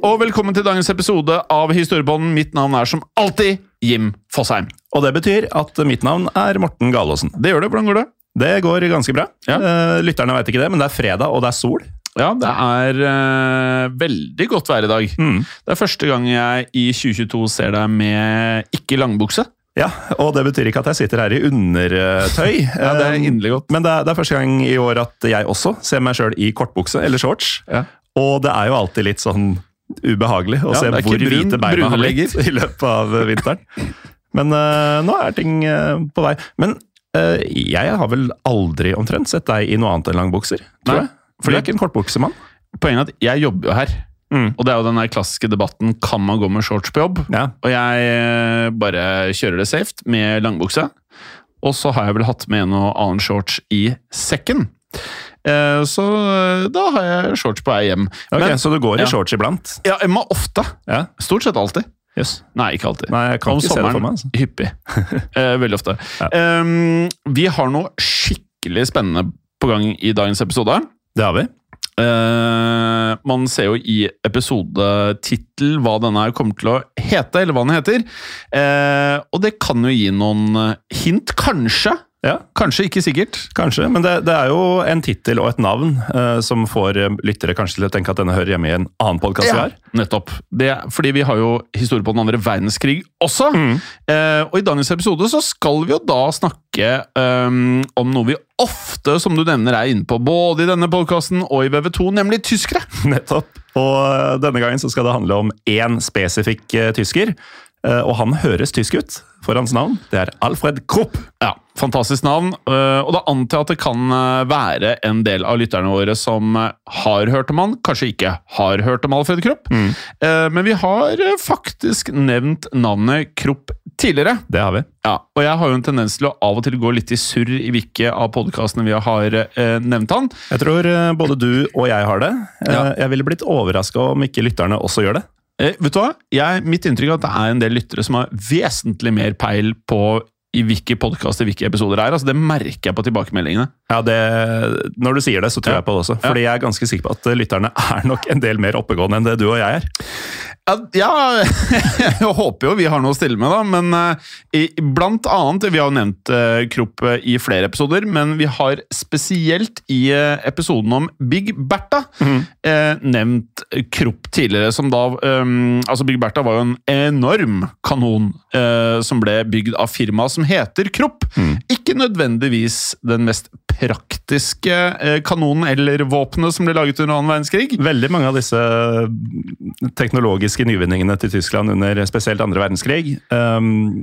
Og velkommen til dagens episode av Historiebånden. Mitt navn er som alltid Jim Fosheim. Og det betyr at mitt navn er Morten Galaasen. Det gjør det. Hvordan går det? Det går ganske bra. Ja. Eh, lytterne vet ikke det, men det er fredag, og det er sol. Ja, det er eh, veldig godt vær i dag. Mm. Det er første gang jeg i 2022 ser deg med ikke langbukse. Ja, og det betyr ikke at jeg sitter her i undertøy. Ja, det er Eh, inderlig godt. Men det er, det er første gang i år at jeg også ser meg sjøl i kortbukse eller shorts. Ja. Og det er jo alltid litt sånn ubehagelig å Ja, se hvor brun- hvite beina har blitt i løpet av vinteren. Men uh, nå er ting uh, på vei. Men uh, jeg har vel aldri omtrent sett deg i noe annet enn langbukser, tror Nei, jeg. For du er ikke en kortbuksemann. Poenget er at jeg jobber jo her. Mm. Og det er jo den der klassiske debatten kan man gå med shorts på jobb. Ja. Og jeg eh, bare kjører det safe med langbukse. Og så har jeg vel hatt med en og annen shorts i sekken. Eh, Så eh, da har jeg shorts på vei hjem. Ok, Men så du går i ja. shorts iblant? ja, Emma ofte. Ja. Stort sett alltid. Yes. Nei, ikke alltid. Nei, jeg kan Om ikke se det for sommeren meg. Altså. hyppig. Eh, veldig ofte. Ja. Um, vi har noe skikkelig spennende på gang i dagens episode. Det har vi. Uh, man ser jo i episodetittel hva denne her kommer til å hete, eller hva den heter. Uh, og det kan jo gi noen hint, kanskje. Ja, Kanskje, ikke sikkert. Kanskje, men det, det er jo en tittel og et navn eh, som får eh, lyttere kanskje til å tenke at denne hører hjemme i en annen podkast vi har. nettopp. Det, fordi vi har jo historie på den andre verdenskrig også. Mm. Eh, og i dagens episode så skal vi jo da snakke ehm, om noe vi ofte, som du nevner, er inne på både i denne podkasten og i VV2, nemlig tyskere. Nettopp. Og eh, denne gangen så skal det handle om én spesifikk eh, tysker. Eh, og han høres tysk ut, for hans navn. Det er Alfred Krupp. Ja, Fantastisk navn. eh, og da antar jeg at det kan eh, være en del av lytterne våre som har hørt om han, kanskje ikke har hørt om Alfred Krupp. Mm. Men vi har faktisk nevnt navnet Krupp tidligere. Det har vi. Ja, og jeg har jo en tendens til å av og til gå litt i surr i hvilke av podkastene vi har eh, nevnt han. Jeg tror både du og jeg har det. Ja. Jeg ville blitt overraska om ikke lytterne også gjør det. Eh, vet du hva? Jeg, mitt inntrykk er at det er en del lyttere som har vesentlig mer peil på i hvilke podkaster hvilke episoder det er. Altså, det merker jeg på tilbakemeldingene. Ja, det, Når du sier det, så tror Ja. jeg på det også. Fordi jeg er ganske sikker på at eh, lytterne er nok en del mer oppegående enn det du og jeg er. Ja, jeg håper jo vi har noe å stille med, da. Men eh, blant annet Vi har jo nevnt Kropp eh, i flere episoder, men vi har spesielt i eh, episoden om Big Bertha mm. nevnt Kropp tidligere, som da eh, Altså, Big Bertha var jo en enorm kanon eh, som ble bygd av firmaet som heter Krupp. Ikke nødvendigvis den mest praktiske eh, kanonen eller våpenet som ble laget under annen verdenskrig. Veldig mange av disse teknologiske nyvinningene til Tyskland under spesielt andre verdenskrig um,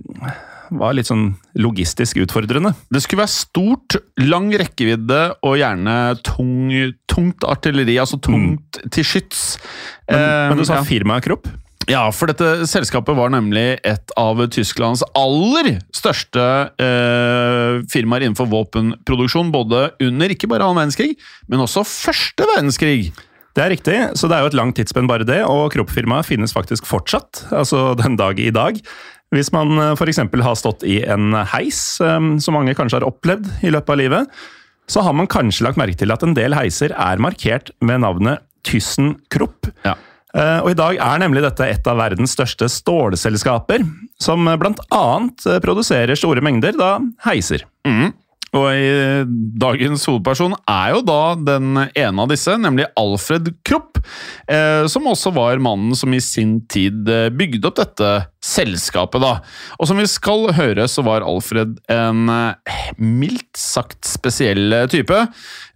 var litt sånn logistisk utfordrende. Det skulle være stort, lang rekkevidde og gjerne tung, tungt artilleri, altså tungt til skyts. Men, Eh, men du sa ja. firmakropp? Ja, for dette selskapet var nemlig et av Tysklands aller største eh, firmaer innenfor våpenproduksjon, både under ikke bare annen verdenskrig, men også første verdenskrig. Det er riktig, så det er jo et langt tidsspenn bare det, og Krupp-firmaet finnes faktisk fortsatt, altså den dag i dag. Hvis man f.eks. har stått i en heis, som mange kanskje har opplevd i løpet av livet, så har man kanskje lagt merke til at en del heiser er markert med navnet Thyssen Krupp. Ja. Eh, Og I dag er nemlig dette et av verdens største stålselskaper, som bl.a. produserer store mengder da heiser. Og i dagens hovedperson er jo da den ene av disse, nemlig Alfred Krupp, eh, som også var mannen som i sin tid eh, bygde opp dette selskapet, da. Og som vi skal høre, så var Alfred en eh, mildt sagt spesiell type.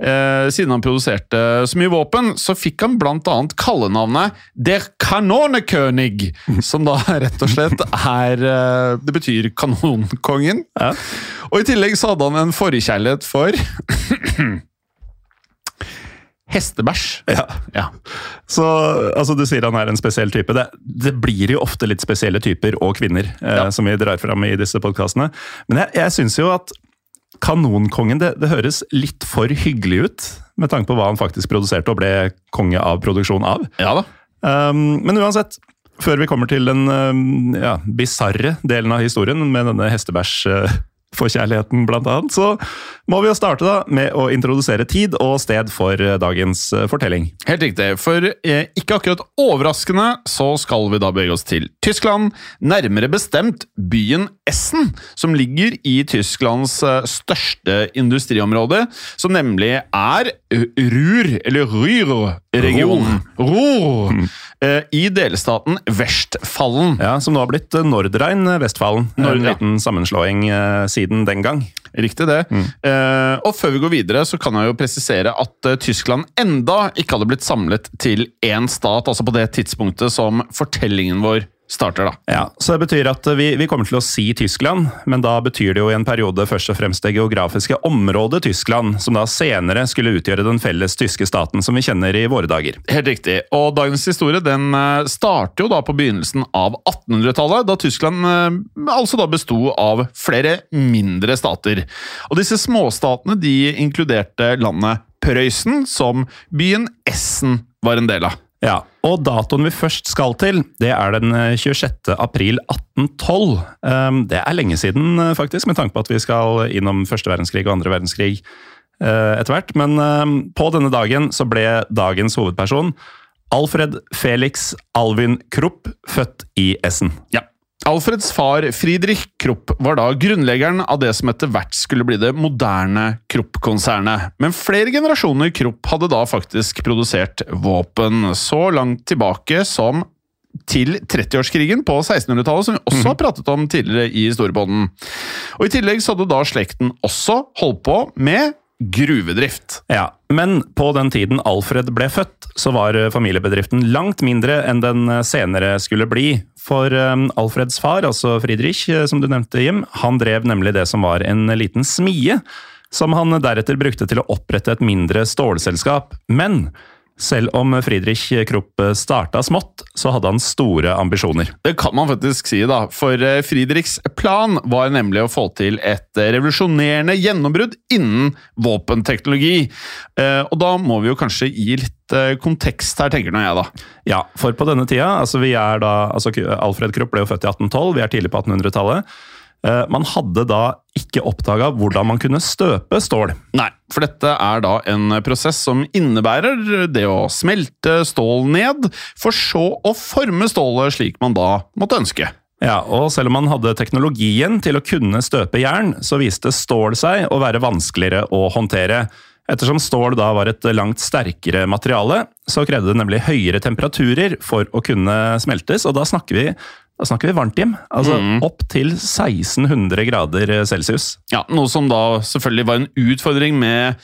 Eh, siden han produserte så mye våpen, så fikk han annet kallenavnet Der Kanonekönig, som da rett og slett er eh, Det betyr kanonkongen. Ja. Og i tillegg så hadde han en forkjærlighet for Hestebæsj. Ja. Ja. Så altså, Du sier han er en spesiell type. Det, det blir jo ofte litt spesielle typer og kvinner eh, Ja. som vi drar fram i disse podkastene. Men jeg, jeg syns jo at Kanonkongen det, det høres litt for hyggelig ut, med tanke på hva han faktisk produserte og ble konge av produksjon av. ja da. Um, men uansett, før vi kommer til den um, ja, bisarre delen av historien med denne hestebæsj-forkjærligheten, blant annet, så må vi jo starte da med å introdusere tid og sted for eh, dagens eh, fortelling. Helt riktig. For eh, ikke akkurat overraskende så skal vi da bevege oss til Tyskland. Nærmere bestemt byen Essen, som ligger i Tysklands største industriområde, som nemlig er Rur, eller Ruhr-regionen. Ruhr. Eh, I delstaten Westfallen. Ja, Som nå har blitt Nordrhein-Vestfallen. En liten sammenslåing siden den gang. Riktig det. Eh, og før vi går videre, så kan jeg jo presisere at uh, Tyskland enda ikke hadde blitt samlet til én stat, altså på det tidspunktet som fortellingen vår starter, da. Ja, så Det betyr at vi, vi kommer til å si Tyskland, men da betyr det jo i en periode først og fremst det geografiske området Tyskland, som da senere skulle utgjøre den felles tyske staten som vi kjenner i våre dager. Helt riktig. Og dagens historie den eh, starter jo da på begynnelsen av 1800-tallet, da Tyskland eh, altså da besto av flere mindre stater. Og disse småstatene de inkluderte landet Prøysen, som byen Essen var en del av. Ja, og datoen vi først skal til, det er den eh, 26. april 1812. Um, Det er lenge siden, eh, faktisk, med tanke på at vi skal innom første verdenskrig og andre verdenskrig eh, etter hvert. Men um, på denne dagen så ble dagens hovedperson Alfred Felix Alvin Krupp født i Essen. Ja. Alfreds far Friedrich Krupp var da grunnleggeren av det som etter hvert skulle bli det moderne Krupp-konsernet. Men flere generasjoner Krupp hadde da faktisk produsert våpen, så langt tilbake som til 30-årskrigen på 1600-tallet, som vi også har pratet om tidligere i Historiepodden. Og I tillegg så hadde da slekten også holdt på med gruvedrift. Ja, Men på den tiden Alfred ble født, så var eh, familiebedriften langt mindre enn den eh, senere skulle bli. For eh, Alfreds far, altså Friedrich, som du nevnte, Jim, han drev nemlig det som var en liten smie, som han deretter brukte til å opprette et mindre stålselskap. Men selv om Friedrich Krupp starta smått, så hadde han store ambisjoner. Det kan man faktisk si, da. For eh, Friedrichs plan var nemlig å få til et eh, revolusjonerende gjennombrudd innen våpenteknologi. Eh, Og da må vi jo kanskje gi litt kontekst her, tenker nå jeg, da. Ja, for på denne tida, altså vi er da, altså Alfred Krupp ble jo født i 1812, vi er tidlig på 1800-tallet. Eh, Man hadde da ikke oppdaga hvordan man kunne støpe stål. Nei, for dette er da en prosess som innebærer det å smelte stål ned, for så å forme stålet slik man da måtte ønske. Ja, og selv om man hadde teknologien til å kunne støpe jern, så viste stål seg å være vanskeligere å håndtere. Ettersom stål da var et langt sterkere materiale, så krevde det nemlig høyere temperaturer for å kunne smeltes, og da snakker vi, da snakker vi varmt hjem. Altså opp til 1600 grader celsius. Ja, Noe som da selvfølgelig var en utfordring med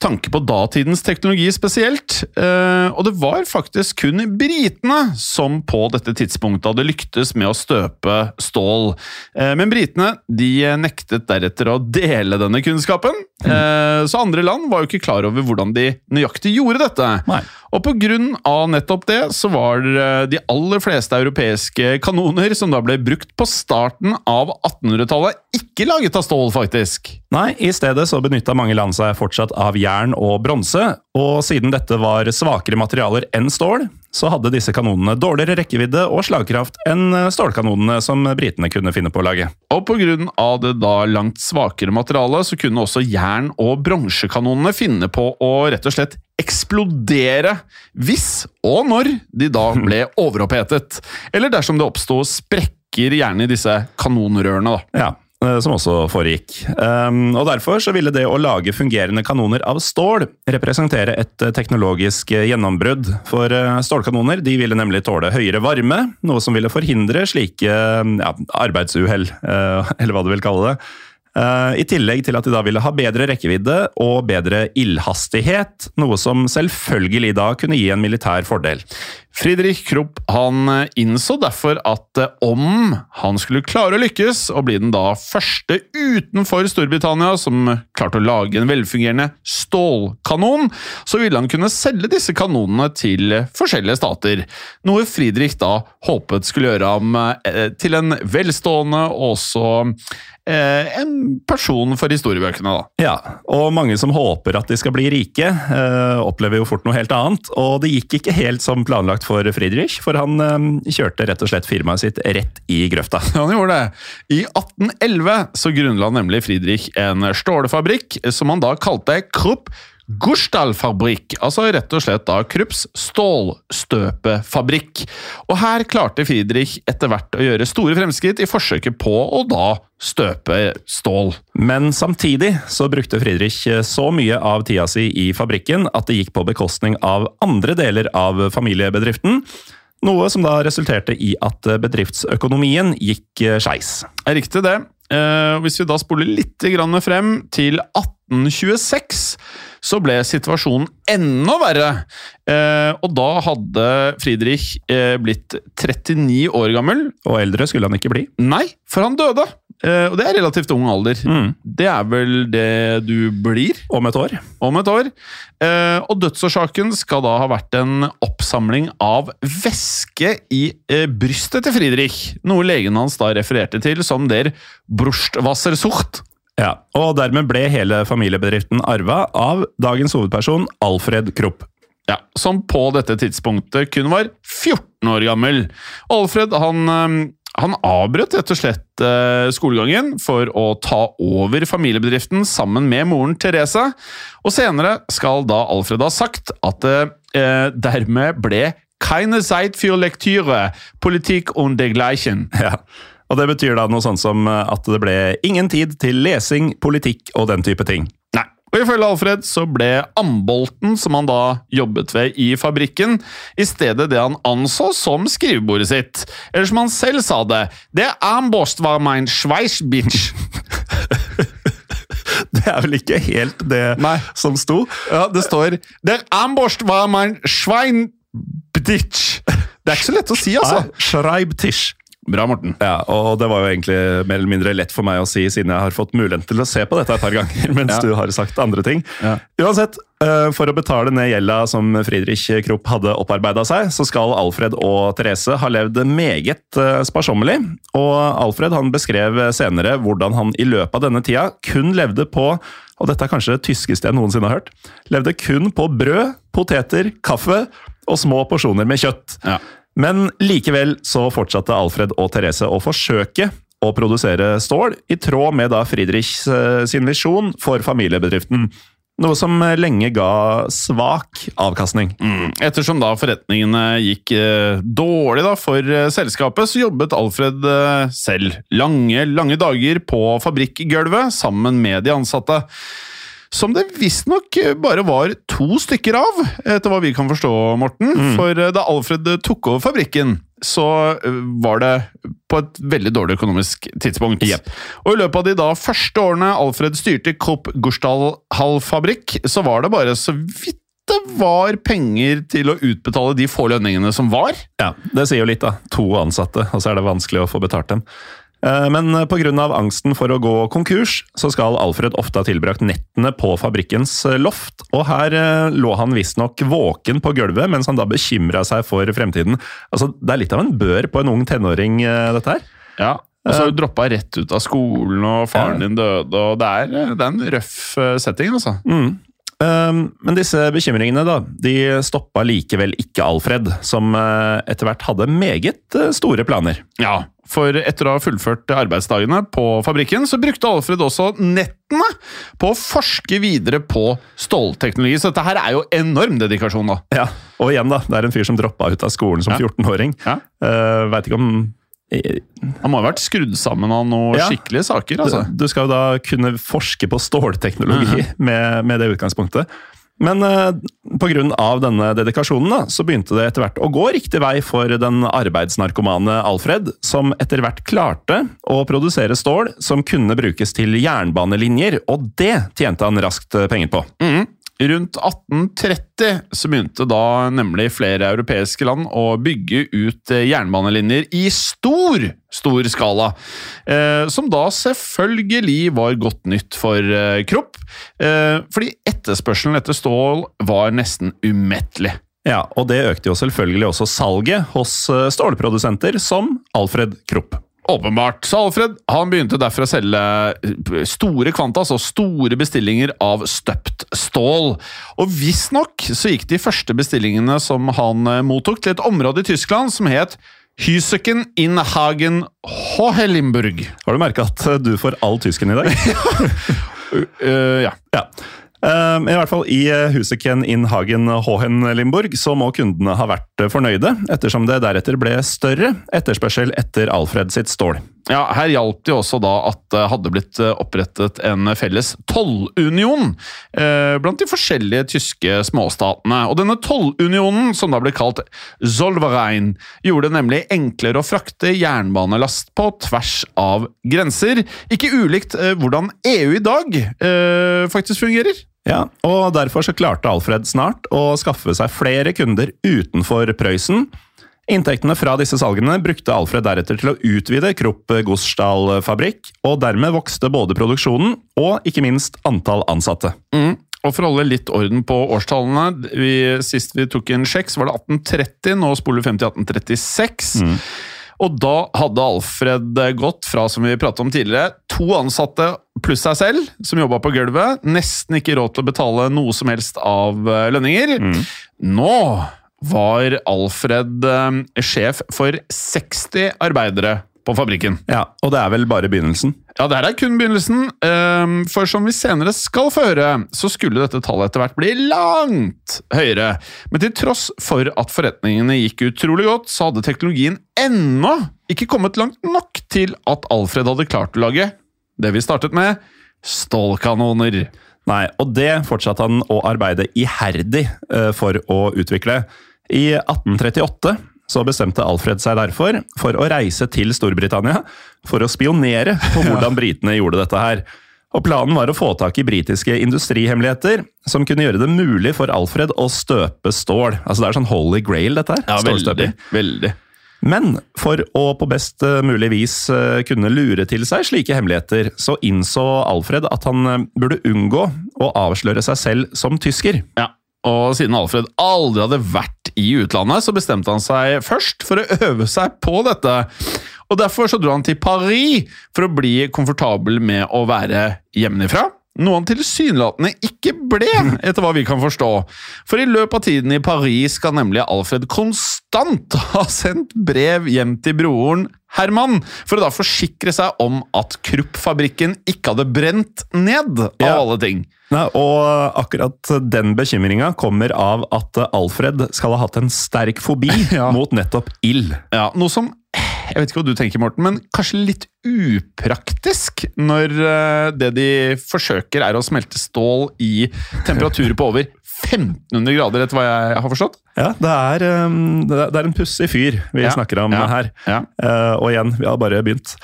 tanke på datidens teknologi spesielt. Eh, og det var faktisk kun britene som på dette tidspunktet hadde lyktes med å støpe stål. Eh, men britene de nektet deretter å dele denne kunnskapen. Eh, så andre land var jo ikke klar over hvordan de nøyaktig gjorde dette. Nei. Og på grunn av nettopp det, så var de aller fleste europeiske kanoner som da ble brukt på starten av 1800-tallet, ikke laget av stål, faktisk. Nei, i stedet så benytta mange land seg fortsatt av jern og bronse, og siden dette var svakere materialer enn stål, så hadde disse kanonene dårligere rekkevidde og slagkraft enn stålkanonene som britene kunne finne på å lage. Og av det da langt svakere materialet, så kunne også jern- og bronsekanonene finne på å rett og slett eksplodere hvis og når de da ble overopphetet, eller dersom det oppsto sprekker gjerne i disse kanonrørene. da. Ja, eh, som også foregikk. Um, og Derfor så ville det å lage fungerende kanoner av stål representere et eh, teknologisk eh, gjennombrudd. For eh, stålkanoner de ville nemlig tåle høyere varme, noe som ville forhindre slike ja, arbeidsuhell, eh, eller hva du vil kalle det. Eh, I tillegg til at de da ville ha bedre rekkevidde og bedre ildhastighet, noe som selvfølgelig da kunne gi en militær fordel. Friedrich Krupp han eh, innså derfor at eh, om han skulle klare å lykkes, og bli den da første utenfor Storbritannia som klarte å lage en velfungerende stålkanon, så ville han kunne selge disse kanonene til forskjellige stater. Noe Friedrich da håpet skulle gjøre ham eh, til en velstående og også en person for historiebøkene. da. Ja, og mange som håper at de skal bli rike, opplever jo fort noe helt annet. Og det gikk ikke helt som planlagt for Friedrich, for han eh, kjørte rett og slett firmaet sitt rett i grøfta. Han gjorde det. I 1811 så grunnla nemlig Friedrich en stålfabrikk som han da kalte Krupp Gursdal-fabrikk, altså rett og slett da Krupps stålstøpefabrikk. Og her klarte Friedrich etter hvert å gjøre store fremskritt i forsøket på å da støpe stål. Men samtidig så brukte Friedrich så mye av tida si i fabrikken at det gikk på bekostning av andre deler av familiebedriften. Noe som da resulterte i at bedriftsøkonomien gikk skeis. Er riktig det. Eh, hvis vi da spoler litt frem til 1826, så ble situasjonen enda verre. Eh, og da hadde Friedrich eh, blitt 39 år gammel. Og eldre skulle han ikke bli. Nei, for han døde! Eh, og det er relativt ung alder. Mm. Det er vel det du blir Om et år. om et år. Eh, og dødsårsaken skal da ha vært en oppsamling av væske i brystet til Friedrich. Noe legen hans da refererte til som der Brustwassersucht. Ja, Og dermed ble hele familiebedriften arva av dagens hovedperson Alfred Krupp. Ja, som på dette tidspunktet kun var 14 år gammel. Alfred han, eh, han avbrøt rett og slett eh, skolegangen for å ta over familiebedriften sammen med moren Therese. Og senere skal da Alfred ha sagt at det eh, dermed ble keine Zeit für Lektüre, Politik und dergleichen. Ja. Og det betyr da noe sånt som at det ble ingen tid til lesing, politikk og den type ting. Nei. Og ifølge Alfred så ble ambolten som han da jobbet ved i fabrikken, i stedet det han anså som skrivebordet sitt. Eller som han selv sa det, det ambost var mein Schweißbitch. Det er vel ikke helt det Nei. som sto? Ja, det står Der ambost var mein Schweinbitch. Det er ikke så lett å si, altså. Schreibtisch. Bra, Morten. Ja, og det var jo egentlig mer eller mindre lett for meg å si, siden jeg har fått muligheten til å se på dette et par ganger, mens Ja. du har sagt andre ting. Ja. Uansett, eh, for å betale ned gjelda som Friedrich Krupp hadde opparbeida seg, så skal Alfred og Therese ha levd meget eh, sparsommelig. Og Alfred han beskrev senere hvordan han i løpet av denne tida kun levde på og dette er kanskje det tyskeste jeg noensinne har hørt. Levde kun på brød, poteter, kaffe og små porsjoner med kjøtt. Ja. Men likevel så fortsatte Alfred og Therese å forsøke å produsere stål, i tråd med da Friedrichs eh, sin visjon for familiebedriften. Noe som lenge ga svak avkastning. Mm. Ettersom da forretningene gikk eh, dårlig da for eh, selskapet, så jobbet Alfred eh, selv lange, lange dager på fabrikkgulvet sammen med de ansatte. Som det visstnok bare var to stykker av, etter hva vi kan forstå, Morten. For eh, da Alfred tok over fabrikken, så eh, var det på et veldig dårlig økonomisk tidspunkt. Yep. Og i løpet av de da første årene Alfred styrte Krupp Gursdal Hall-fabrikk, så var det bare så vidt det var penger til å utbetale de få lønningene som var. Ja, Det sier jo litt, da. To ansatte, og så er det vanskelig å få betalt dem. Eh, Men pga. angsten for å gå konkurs, så skal Alfred ofte ha tilbrakt nettene på fabrikkens eh, loft. Og her eh, lå han visstnok våken på gulvet mens han da bekymra seg for fremtiden. Altså, Det er litt av en bør på en ung tenåring, eh, dette her. Ja, Og så har du droppa rett ut av skolen, og faren din døde, og det er, det er en røff eh, setting, altså. Um, men disse bekymringene da, de stoppa likevel ikke Alfred, som eh, etter hvert hadde meget eh, store planer. Ja, for etter å ha fullført arbeidsdagene på fabrikken, så brukte Alfred også nettene på å forske videre på stålteknologi. Så dette her er jo enorm dedikasjon, da. Ja, Og igjen, da, det er en fyr som droppa ut av skolen som Ja. 14-åring. Ja. Uh, Veit ikke om eh, Han må ha vært skrudd sammen av noen Ja. skikkelige saker, altså. Du skal jo da kunne forske på stålteknologi med, med det utgangspunktet. Men eh, pga. denne dedikasjonen da, så begynte det etter hvert å gå riktig vei for den arbeidsnarkomane Alfred, som etter hvert klarte å produsere stål som kunne brukes til jernbanelinjer, og det tjente han raskt eh, penger på. Mhm. Rundt 1830 så begynte da nemlig flere europeiske land å bygge ut eh, jernbanelinjer i stor, stor skala. Eh, som da selvfølgelig var godt nytt for eh, Kropp, eh, fordi etterspørselen etter stål var nesten umettelig. Ja, og det økte jo selvfølgelig også salget hos eh, stålprodusenter som Alfred Krupp. Åpenbart. Så Alfred han begynte derfor å selge eh, store kvanta, altså store bestillinger av støpt stål. Og visstnok så gikk de første bestillingene som han eh, mottok, til et område i Tyskland som het Hysøken in Hagen Hohelimburg. Har du merka at eh, du får all tysken i dag? uh, ja. Ja. Um, I hvert fall I eh, Huseken in Hagen Hohen Limburg så må kundene ha vært eh, fornøyde, ettersom det deretter ble større etterspørsel etter Alfred sitt stål. Ja, Her hjalp det også da at det hadde blitt eh, opprettet en felles tollunion eh, blant de forskjellige tyske småstatene. Og denne tollunionen, som da ble kalt Zollverein, gjorde det nemlig enklere å frakte jernbanelast på tvers av grenser. Ikke ulikt eh, hvordan EU i dag eh, faktisk fungerer. Ja, og Derfor så klarte Alfred snart å skaffe seg flere kunder utenfor Prøysen. Inntektene fra disse salgene brukte Alfred deretter til å utvide Krupp Gosdal fabrikk, og dermed vokste både produksjonen og ikke minst antall ansatte. Mm. Og For å holde litt orden på årstallene vi, Sist vi tok en sjekk, så var det 1830. Nå spoler vi frem til 1836. Og da hadde Alfred gått fra som vi pratet om tidligere, to ansatte pluss seg selv, som jobba på gulvet. Nesten ikke råd til å betale noe som helst av lønninger. lønninger. Nå var Alfred eh, sjef for 60 arbeidere på fabrikken. Ja, Og det er vel bare begynnelsen. Ja, det her er kun begynnelsen, ehm, for som vi senere skal få høre, så skulle dette tallet etter hvert bli langt høyere. Men til tross for at forretningene gikk utrolig godt, så hadde teknologien ennå ikke kommet langt nok til at Alfred hadde klart å lage det vi startet med stålkanoner. Nei, og det fortsatte han å arbeide iherdig eh, for å utvikle. I 1838 så bestemte Alfred seg derfor for å reise til Storbritannia for å spionere på hvordan britene gjorde dette her. Og Planen var å få tak i britiske industrihemmeligheter som kunne gjøre det mulig for Alfred å støpe stål. Altså Det er sånn holy grail, dette her. Ja, veldig. Veldig. Men for å på best eh, mulig vis eh, kunne lure til seg slike hemmeligheter, så innså Alfred at han eh, burde unngå å avsløre seg selv som tysker. Ja, og siden Alfred aldri hadde vært i utlandet, så bestemte han seg først for å øve seg på dette. Og Derfor så dro han til Paris for å bli komfortabel med å være hjemmefra. Noe han tilsynelatende ikke ble, etter hva vi kan forstå. For i løpet av tiden i Paris skal nemlig Alfred konstant ha sendt brev hjem til broren Herman, for å da forsikre seg om at Krupp-fabrikken ikke hadde brent ned, av Ja. alle ting. Nei, og akkurat den bekymringa kommer av at Alfred skal ha hatt en sterk fobi Ja. mot nettopp ild. Ja, Noe som jeg vet ikke hva du tenker, Morten, men kanskje litt upraktisk når eh, det de forsøker er å smelte stål i temperaturer på over 1500 grader, etter hva jeg har forstått? Ja, det er, um, det er- en pussig fyr vi Ja, snakker om ja, her. ja. Eh, og igjen, vi har bare begynt.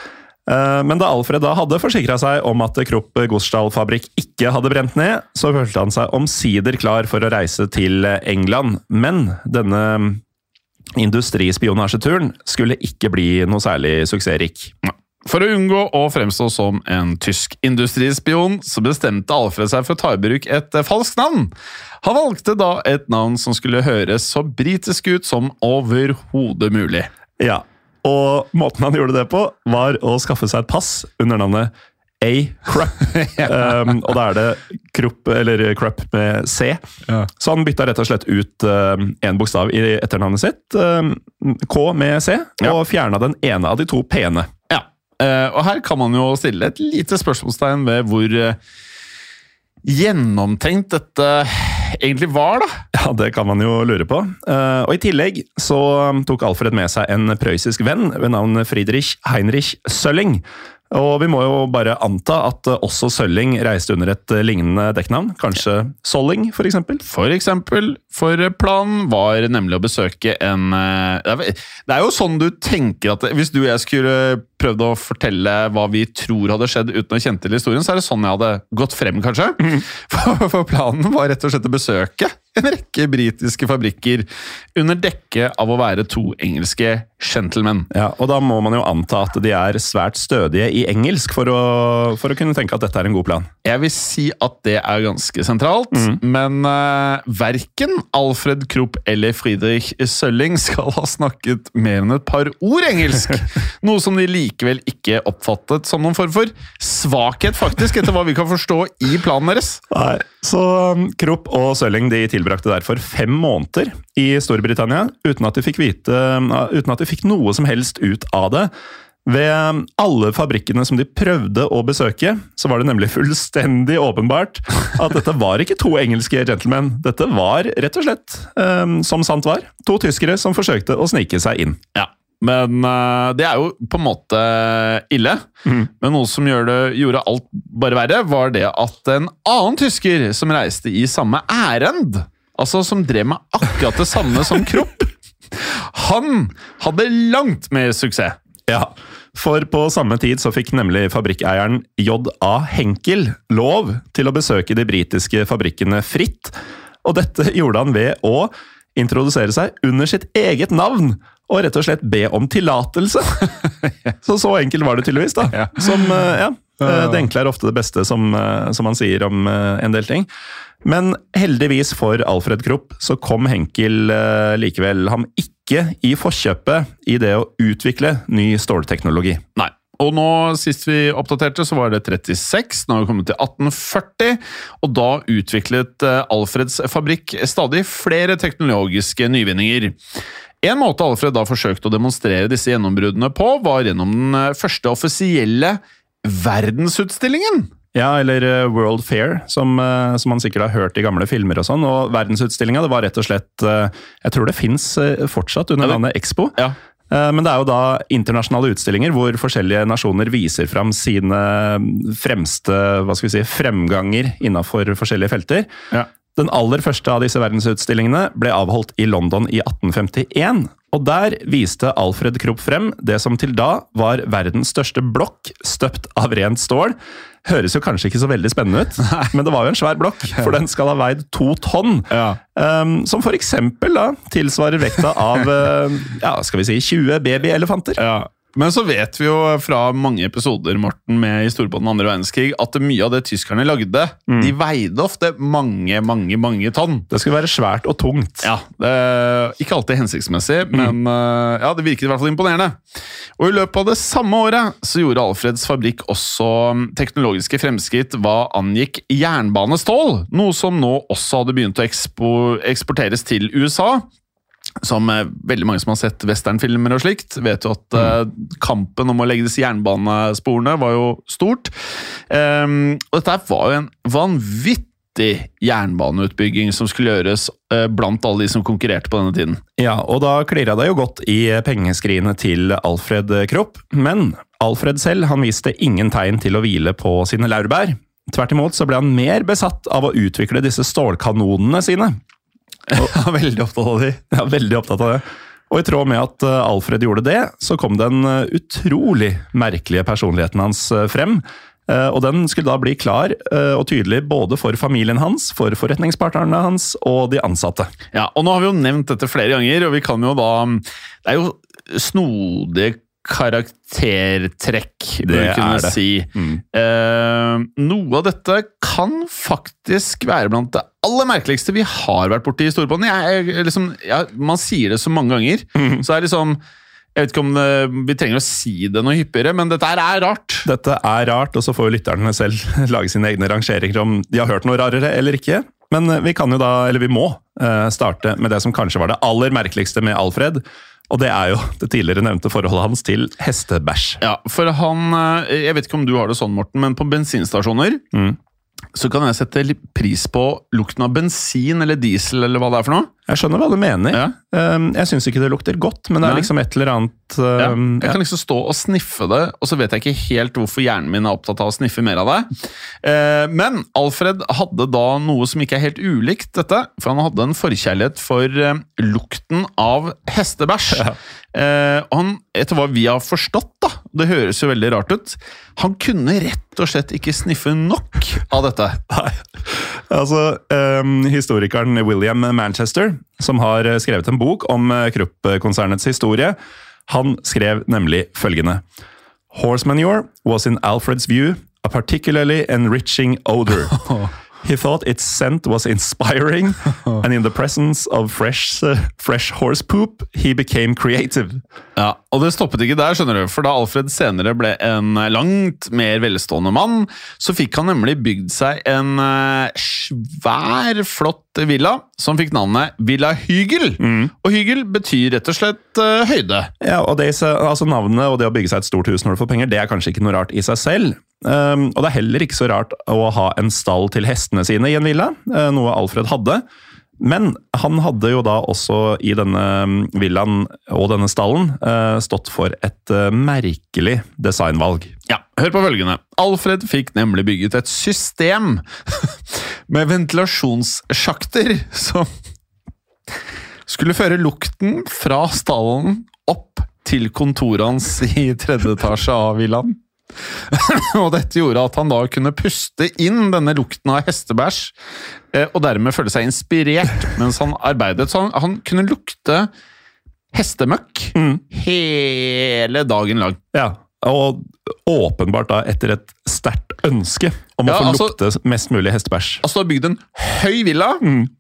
Eh, men da Alfred da hadde forsikra seg om at Krupp Gosdal fabrikk ikke hadde brent ned, så følte han seg omsider klar for å reise til England. Men denne industrispionasjeturen skulle ikke bli noe særlig suksessrik. For å unngå å fremstå som en tysk industrispion, så bestemte Alfred seg for å ta i bruk et eh, falskt navn. Han valgte da et navn som skulle høres så britisk ut som overhodet mulig. Ja, Og måten han gjorde det på, var å skaffe seg et pass under navnet A. Krupp. um, og da er det Krupp, eller Krupp med C. Så han bytta rett og slett ut én bokstav i etternavnet sitt, um, K med C, og fjerna den ene av de to p-ene. Ja, uh, og her kan man jo stille et lite spørsmålstegn ved hvor uh, gjennomtenkt dette egentlig var, da. Ja, det kan man jo lure på. Uh, og I tillegg så tok Alfred med seg en prøyssisk venn ved navn Friedrich Heinrich Sølling. Og vi må jo bare anta at også Sølling reiste under et lignende dekknavn. Kanskje Solling, for eksempel? For eksempel. For planen var nemlig å besøke en eh, Det er jo sånn du tenker at Hvis du og jeg skulle prøvd å fortelle hva vi tror hadde skjedd uten å kjenne til historien, så er det sånn jeg hadde gått frem, kanskje. Mm. For, for planen var rett og slett å besøke en rekke britiske fabrikker under dekke av å være to engelske gentlemen. Ja, og da må man jo anta at de er svært stødige i engelsk for å, for å kunne tenke at dette er en god plan. Jeg vil si at det er ganske sentralt, mm. men uh, verken Alfred Krupp eller Friedrich Sølling skal ha snakket mer enn et par ord engelsk. Noe som de likevel ikke oppfattet som noen form for svakhet, faktisk, etter hva vi kan forstå i planen deres. Nei, så um, Krupp og Sølling de tilbrakte derfor fem måneder i Storbritannia uten at de fikk vite, uh, uten at de fikk noe som helst ut av det. Ved alle fabrikkene som de prøvde å besøke, så var det nemlig fullstendig åpenbart at dette var ikke to engelske gentlemen. Dette var rett og slett, um, som sant var, to tyskere som forsøkte å snike seg inn. Ja, men uh, det er jo på en måte ille. Mm. Men noe som det, gjorde alt bare verre, var det at en annen tysker som reiste i samme ærend, altså som drev med akkurat det samme som Kropp, han hadde langt mer suksess. Ja, for på samme tid så fikk nemlig fabrikkeieren J.A. Henkel lov til å besøke de britiske fabrikkene fritt, og dette gjorde han ved å introdusere seg under sitt eget navn og rett og slett be om tillatelse. så så enkelt var det tydeligvis, da. Som, eh, ja, eh, det enkle er ofte det beste, som, eh, som han sier om en del ting. Men heldigvis for Alfred Krupp så kom Henkel likevel ham ikke i forkjøpet i det å utvikle ny stålteknologi. Nei. Og nå, Sist vi oppdaterte, så var det 36. Nå har vi kommet til 1840. Og da utviklet Alfreds fabrikk stadig flere teknologiske nyvinninger. En måte Alfred da forsøkte å demonstrere disse gjennombruddene på, var gjennom den eh, første offisielle verdensutstillingen. Ja, eller eh, World Fair, som, eh, som, man sikkert har hørt i gamle filmer. og sånn. Og Verdensutstillinga var rett og slett Jeg tror det fins fortsatt under navnet Expo. Ja. Men det er jo da internasjonale utstillinger hvor forskjellige nasjoner viser fram sine fremste hva skal vi si, fremganger innafor forskjellige felter. Ja. Den aller første av disse verdensutstillingene ble avholdt i London i 1851. Og der viste Alfred Krupp frem det som til da var verdens største blokk støpt av rent stål. Høres jo kanskje ikke så veldig spennende ut, men det var jo en svær blokk, for den skal ha veid to tonn. Ja. Um, som for eksempel da, tilsvarer vekta av uh, ja, skal vi si 20 babyelefanter. Ja. Men så vet vi jo fra mange episoder Morten, med historie på den andre verdenskrig, at mye av det tyskerne lagde, mm. de veide ofte mange, mange mange tonn. Det skulle være svært og tungt. Ja, Ikke alltid hensiktsmessig, mm. men eh, ja, det virket i hvert fall imponerende. Og I løpet av det samme året så gjorde Alfreds fabrikk også mm, teknologiske fremskritt hva angikk jernbanestål, noe som nå også hadde begynt å ekspo eksporteres til USA som eh, veldig mange som har sett westernfilmer og slikt, vet jo at mm. kampen om å legge disse jernbanesporene var jo stort. Um, og dette var jo en vanvittig jernbaneutbygging som skulle gjøres uh, blant alle de som konkurrerte på denne tiden. Ja, og da klirra det jo godt i pengeskrinet til Alfred Kropp, men Alfred selv han viste ingen tegn til å hvile på sine laurbær. Tvert imot så ble han mer besatt av å utvikle disse stålkanonene sine. Ja, veldig opptatt av de. Ja, veldig opptatt av det. Og i tråd med at eh, Alfred gjorde det, så kom den eh, utrolig merkelige personligheten hans eh, frem. Og den skulle da bli klar og tydelig både for familien hans, for forretningspartnerne hans og de ansatte. Ja, og nå har vi jo nevnt dette flere ganger, og vi kan jo da Det er jo snodige karaktertrekk, bør vi kunne det. si. Mm. Eh, noe av dette kan faktisk være blant det aller merkeligste vi har vært borti i Storbritannia. Liksom, man sier det så mange ganger, mm. så er liksom Jeg vet ikke om det, vi trenger å si det noe hyppigere, men dette er rart. Dette er rart, og så får jo lytterne selv lage sine egne rangeringer om de har hørt noe rarere eller ikke. Men vi kan jo da, eller vi må, eh, starte med det som kanskje var det aller merkeligste med Alfred. Og det er jo det tidligere nevnte forholdet hans til hestebæsj. Ja, for han eh, Jeg vet ikke om du har det sånn, Morten, men på bensinstasjoner Mm. Så kan jeg sette pris på lukten av bensin eller diesel eller hva det er for noe. Jeg skjønner hva du mener. Ja. Um, Jeg syns ikke det lukter godt, men det er liksom et eller annet Ja, Jeg jeg kan liksom stå og sniffe det, og så vet jeg ikke helt hvorfor hjernen min er opptatt av å sniffe mer av det. Eh, men Alfred hadde da noe som ikke er helt ulikt dette, for han hadde en forkjærlighet for eh, lukten av hestebæsj. Eh, og han, etter hva vi har forstått, da, det høres jo veldig rart ut, han kunne rett og slett ikke sniffe nok av dette. Nei. Altså, um, Historikeren William Manchester, som har eh, skrevet en bok om eh, Krupp-konsernets historie, han skrev nemlig følgende Horse manure was in Alfred's view a particularly enriching odor. He thought its scent was inspiring, and in the presence of fresh, uh, fresh horse poop, he became creative. Ja, Og det stoppet ikke der, skjønner du, for da Alfred senere ble en langt mer velstående mann, så fikk han nemlig bygd seg en uh, svær, flott villa som fikk navnet Villa Hygel. Og Hygel betyr rett og slett uh, høyde. Ja, og det, altså Navnet og det å bygge seg et stort hus når du får penger, det er kanskje ikke noe rart i seg selv. Um, og det er heller ikke så rart å ha en stall til hestene sine i en villa, eh, noe Alfred hadde. Men han hadde jo da også i denne um, villaen og denne stallen eh, stått for et eh, merkelig designvalg. Ja, Hør på følgende. Alfred fikk nemlig bygget et system med ventilasjonssjakter som skulle føre lukten fra stallen opp til kontoret hans i tredje etasje av villaen. og dette gjorde at han da kunne puste inn denne lukten av hestebæsj, eh, og dermed føle seg inspirert mens han arbeidet. Så han, han kunne lukte hestemøkk hele dagen lang. Ja, og åpenbart da etter et sterkt ønske om Ja, å få altså- lukte mest mulig hestebæsj. Altså, du har bygd en høy villa,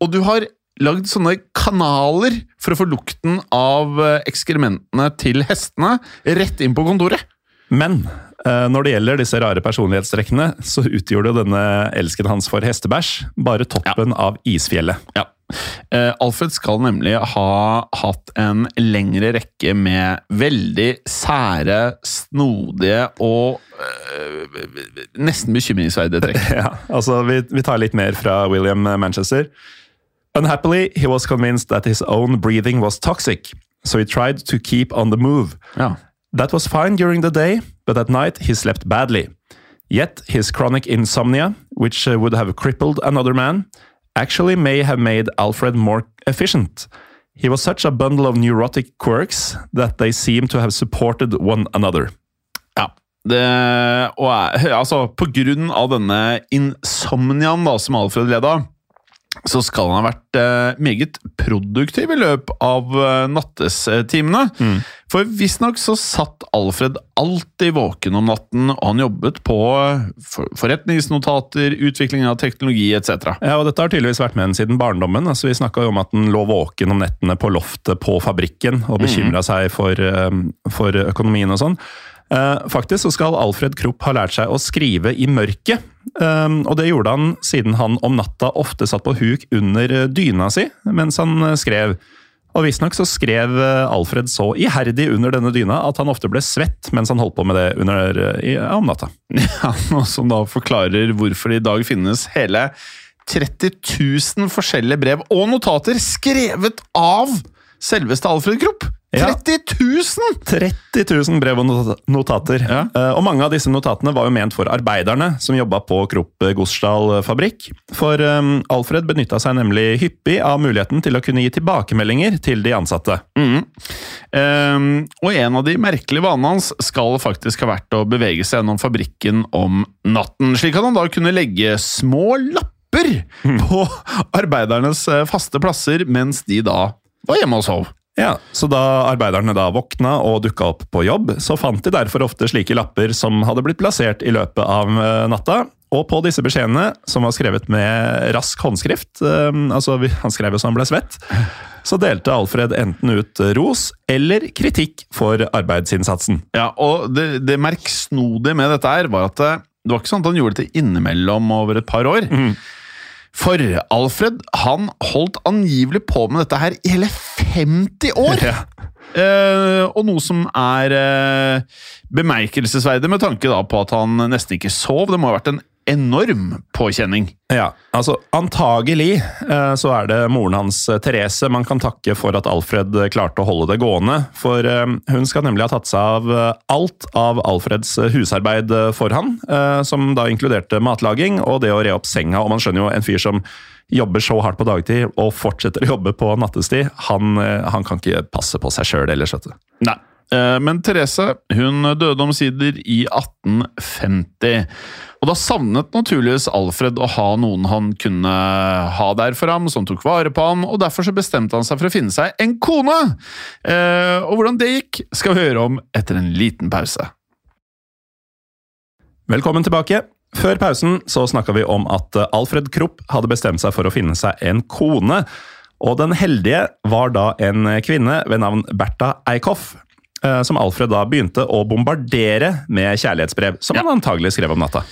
og du har lagd sånne kanaler for å få lukten av eh, ekskrementene til hestene rett inn på kontoret. Men når det gjelder disse rare personlighetstrekkene, så utgjorde jo denne elsken hans for hestebæsj bare toppen av isfjellet. Ja. Eh, Alfred skal nemlig ha hatt en lengre rekke med veldig sære, snodige og eh, nesten bekymringsverdige trekk. Ja, altså vi, vi tar litt mer fra William Manchester. Unhappily, he was convinced that his own breathing was toxic, so he tried to keep on the move. Ja. That was fine during the day, but at night he slept badly. Yet his chronic insomnia, which uh, would have crippled another man, actually may have made Alfred more efficient. He was such a bundle of neurotic quirks that they seem to have supported one another. Ja. Det, og altså, på grunn av denne insomniaen da, som Alfred led av, så skal han ha vært eh, meget produktiv i løpet av eh, nattestimene. For visstnok så satt Alfred alltid våken om natten, og han jobbet på eh, for, forretningsnotater, utvikling av teknologi etc. Ja, og Dette har tydeligvis vært med ham siden barndommen. Altså, vi snakka om at han lå våken om nettene på loftet på fabrikken og bekymra seg for, for økonomien og sånn. Eh, Faktisk så skal Alfred Krupp ha lært seg å skrive i mørket. eh, Og det gjorde han siden han om natta ofte satt på huk under eh, dyna si mens han skrev. Og Visstnok så skrev Alfred så iherdig under denne dyna at han ofte ble svett mens han holdt på med det under, i, om natta. Ja, noe som da forklarer hvorfor det i dag finnes hele 30 000 forskjellige brev og notater skrevet av selveste Alfred Krupp! Ja. 30 000! 30 000 brev og notater. Ja. Eh, Og mange av disse notatene var jo ment for arbeiderne som jobba på Kropp Gosdal fabrikk. For eh, Alfred benytta seg nemlig hyppig av muligheten til å kunne gi tilbakemeldinger til de ansatte. Ehm, og en av de merkelige vanene hans skal faktisk ha vært å bevege seg gjennom fabrikken om natten, slik at han da kunne legge små lapper på arbeidernes eh, faste plasser mens de da var hjemme og sov. Ja, Så da arbeiderne da våkna og dukka opp på jobb, så fant de derfor ofte slike lapper som hadde blitt plassert i løpet av eh, natta. Og på disse beskjedene, som var skrevet med rask håndskrift, eh, altså han skrev jo så han ble svett, så delte Alfred enten ut ros eller kritikk for arbeidsinnsatsen. Ja, og det, det merksnodige med dette her var at det, det var ikke sånn at han gjorde det innimellom over et par år. For Alfred han holdt angivelig på med dette her i hele 50 år! Ja. Uh, og noe som er uh, bemerkelsesverdig med tanke da på at han nesten ikke sov. Det må ha vært en enorm påkjenning. Ja, altså Antagelig eh, så er det moren hans eh, Therese man kan takke for at Alfred eh, klarte å holde det gående. For hun skal nemlig ha tatt seg av alt av Alfreds husarbeid for han, som da inkluderte matlaging og det å re opp senga. Og man skjønner jo en fyr som jobber så hardt på dagtid og fortsetter å jobbe på nattestid, han, han kan ikke passe på seg sjøl ellers, vet du. Nei. Men Therese hun døde omsider i 1850. Og da savnet naturligvis Alfred å ha noen han kunne ha der for ham, som tok vare på ham, og derfor så bestemte han seg for å finne seg en kone! Eh, Og hvordan det gikk, skal vi høre om etter en liten pause. Velkommen tilbake. Før pausen så snakka vi om at eh, Alfred Krupp hadde bestemt seg for å finne seg en kone. Og den heldige var da en kvinne ved navn Bertha Eikhoff. Eh, Som Alfred da begynte å bombardere med kjærlighetsbrev, som han antagelig skrev om natta.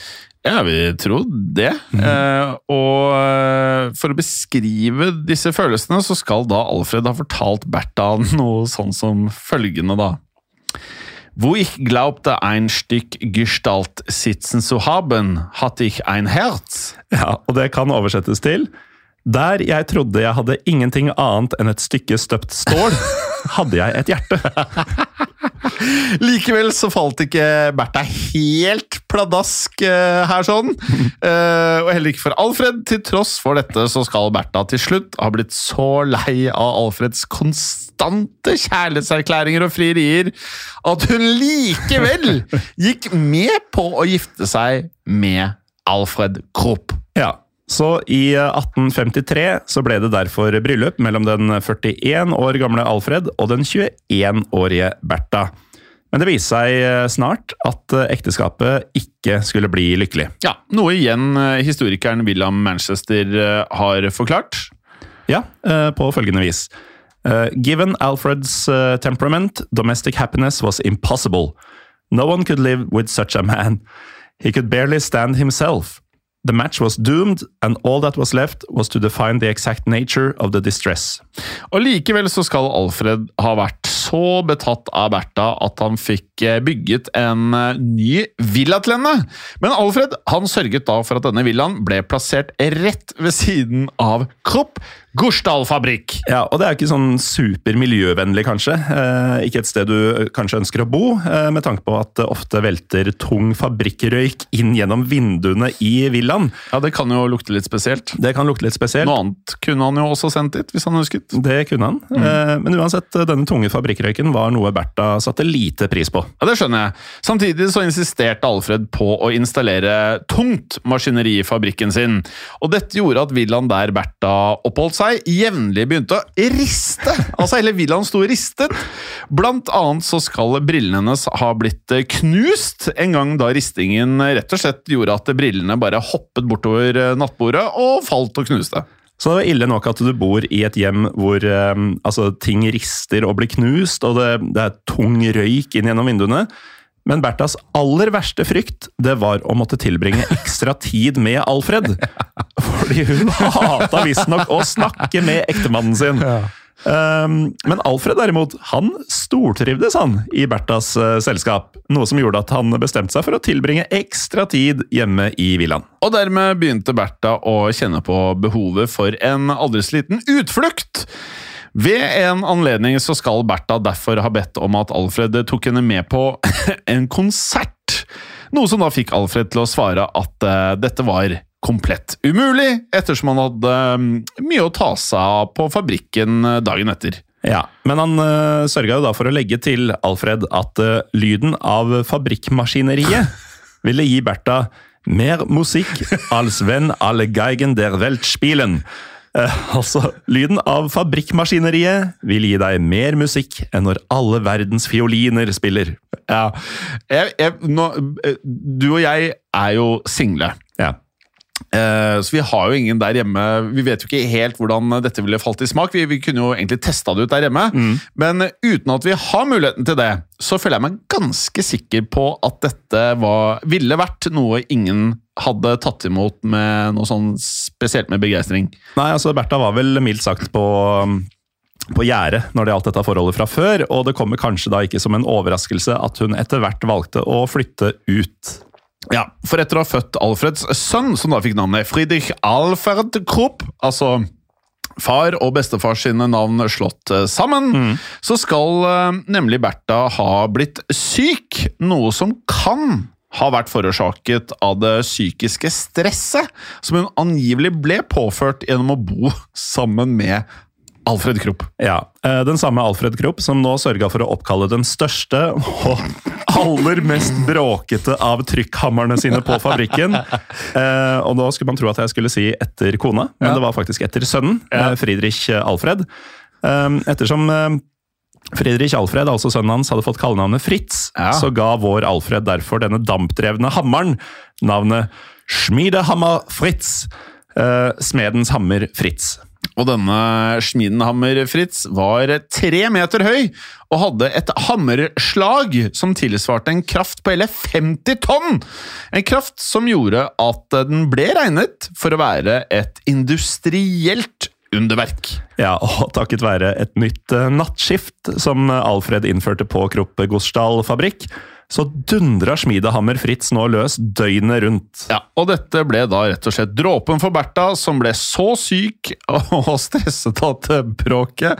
Ja, vi tror det. Eh, og eh, for å beskrive disse følelsene, så skal da Alfred ha fortalt Bertha noe sånn som følgende, da. Wo ich glaubte ein Stück Gestalt sitzen zu haben, hatte ich ein Herz. Ja, Og det kan oversettes til Der jeg trodde jeg hadde ingenting annet enn et stykke støpt stål, hadde jeg et hjerte. Likevel så falt ikke Bertha helt pladask eh, her sånn. Eh, og heller ikke for Alfred. Til tross for dette så skal Bertha til slutt ha blitt så lei av Alfreds konstante kjærlighetserklæringer og frierier at hun likevel gikk med på å gifte seg med Alfred Krupp. Så i eh, 1853 så ble det derfor bryllup mellom den 41 år gamle Alfred og den 21-årige Bertha. Men det viste seg eh, snart at eh, ekteskapet ikke skulle bli lykkelig. Ja, Noe igjen eh, historikeren William Manchester eh, har forklart. Ja, eh, på følgende vis. Eh, Given Alfred's eh, temperament, domestic happiness was impossible. No one could live with such a man. He could barely stand himself. The match was doomed, and all that was left was to define the exact nature of the distress. Og likevel så skal Alfred ha vært så betatt av Bertha at han fikk eh, bygget en eh, ny villa til henne. Men Alfred han sørget da for at denne villaen ble plassert rett ved siden av Krupp Gursdal-fabrikk. Ja, og det er ikke sånn supermiljøvennlig, kanskje. Eh, ikke et sted du kanskje ønsker å bo, eh, med tanke på at det ofte velter tung fabrikkrøyk inn gjennom vinduene i villaen. Ja, Det kan jo lukte litt spesielt. Det kan lukte litt spesielt. Noe annet kunne han jo også sendt dit, hvis han ønsket. Det kunne han. Eh, Men uansett, denne tunge fabrikkrøyken var noe Bertha satte lite pris på. Ja, Det skjønner jeg. Samtidig så insisterte Alfred på å installere tungt maskineri i fabrikken sin. Og dette gjorde at villaen der Bertha oppholdt seg, jevnlig begynte å riste. Altså hele villaen sto ristet. Blant annet så skal brillene hennes ha blitt eh, knust, en gang da ristingen rett og slett gjorde at brillene bare hoppet bortover eh, nattbordet og falt og knuste. Så det er ille nok at du bor i et hjem hvor eh, altså, ting rister og blir knust, og det, det er tung røyk inn gjennom vinduene. Men Berthas aller verste frykt det var å måtte tilbringe ekstra tid med Alfred. Fordi hun hata visstnok å snakke med ektemannen sin. Um, men Alfred derimot, han stortrivdes han i Berthas eh, selskap. Noe som gjorde at han bestemte seg for å tilbringe ekstra tid hjemme i villaen. Og dermed begynte Bertha å kjenne på behovet for en aldri så liten utflukt. Ved en anledning så skal Bertha derfor ha bedt om at Alfred tok henne med på en konsert. Noe som da fikk Alfred til å svare at uh, dette var komplett umulig, ettersom han hadde um, mye å ta seg av på fabrikken eh, dagen etter. Ja, Men han uh, sørga jo da for å legge til Alfred at uh, lyden av fabrikkmaskineriet ville gi Bertha mer musikk als wenn alle Geigen der Welt spielen. Eh, altså, lyden av fabrikkmaskineriet vil gi deg mer musikk enn når alle verdens fioliner spiller. Ja, jeg, jeg, nå, eh, Du og jeg er jo single. Ja. Eh, Så vi har jo ingen der hjemme Vi vet jo ikke helt hvordan dette ville falt i smak. Vi, vi kunne jo egentlig testa det ut der hjemme, men uten at vi har muligheten til det, så føler jeg meg ganske sikker på at dette var, ville vært noe ingen hadde tatt imot med noe sånn spesielt med begeistring. Nei, altså Bertha var vel mildt sagt på, på gjerdet når det gjaldt dette forholdet fra før, og det kommer kanskje da ikke som en overraskelse at hun etter hvert valgte å flytte ut. Ja, for etter å ha født Alfreds sønn, som da fikk navnet Friedrich Alfred Krupp, altså far og bestefar sine navn slått sammen, sammen, så skal eh, nemlig Bertha ha blitt syk, noe som kan ha vært forårsaket av det psykiske stresset som hun angivelig ble påført gjennom å bo sammen med Alfred Krupp. Ja, eh, Den samme Alfred Kropp som nå sørga for å oppkalle den største og aller mest bråkete av trykkhammerne sine på fabrikken. Eh, og nå skulle man tro at jeg skulle si etter kona, men Ja. det var faktisk etter sønnen, eh, Friedrich Alfred. Eh, ettersom Friedrich Alfred, altså sønnen hans, hadde fått kallenavnet Fritz, Ja. så ga vår Alfred derfor denne dampdrevne hammeren navnet Schmiedehammer Fritz. Eh, smedens hammer Fritz. Og denne Schmiedenhammer Fritz var tre meter høy og hadde et hammerslag som tilsvarte en kraft på hele 50 tonn! En kraft som gjorde at den ble regnet for å være et industrielt underverk. Ja, og takket være et nytt eh, nattskift som Alfred innførte på Krupp Gosdal fabrikk, så dundra Schmiedehammer Fritz nå løs døgnet rundt. Ja, Og dette ble da rett og slett dråpen for Bertha, som ble så syk og stresset av bråket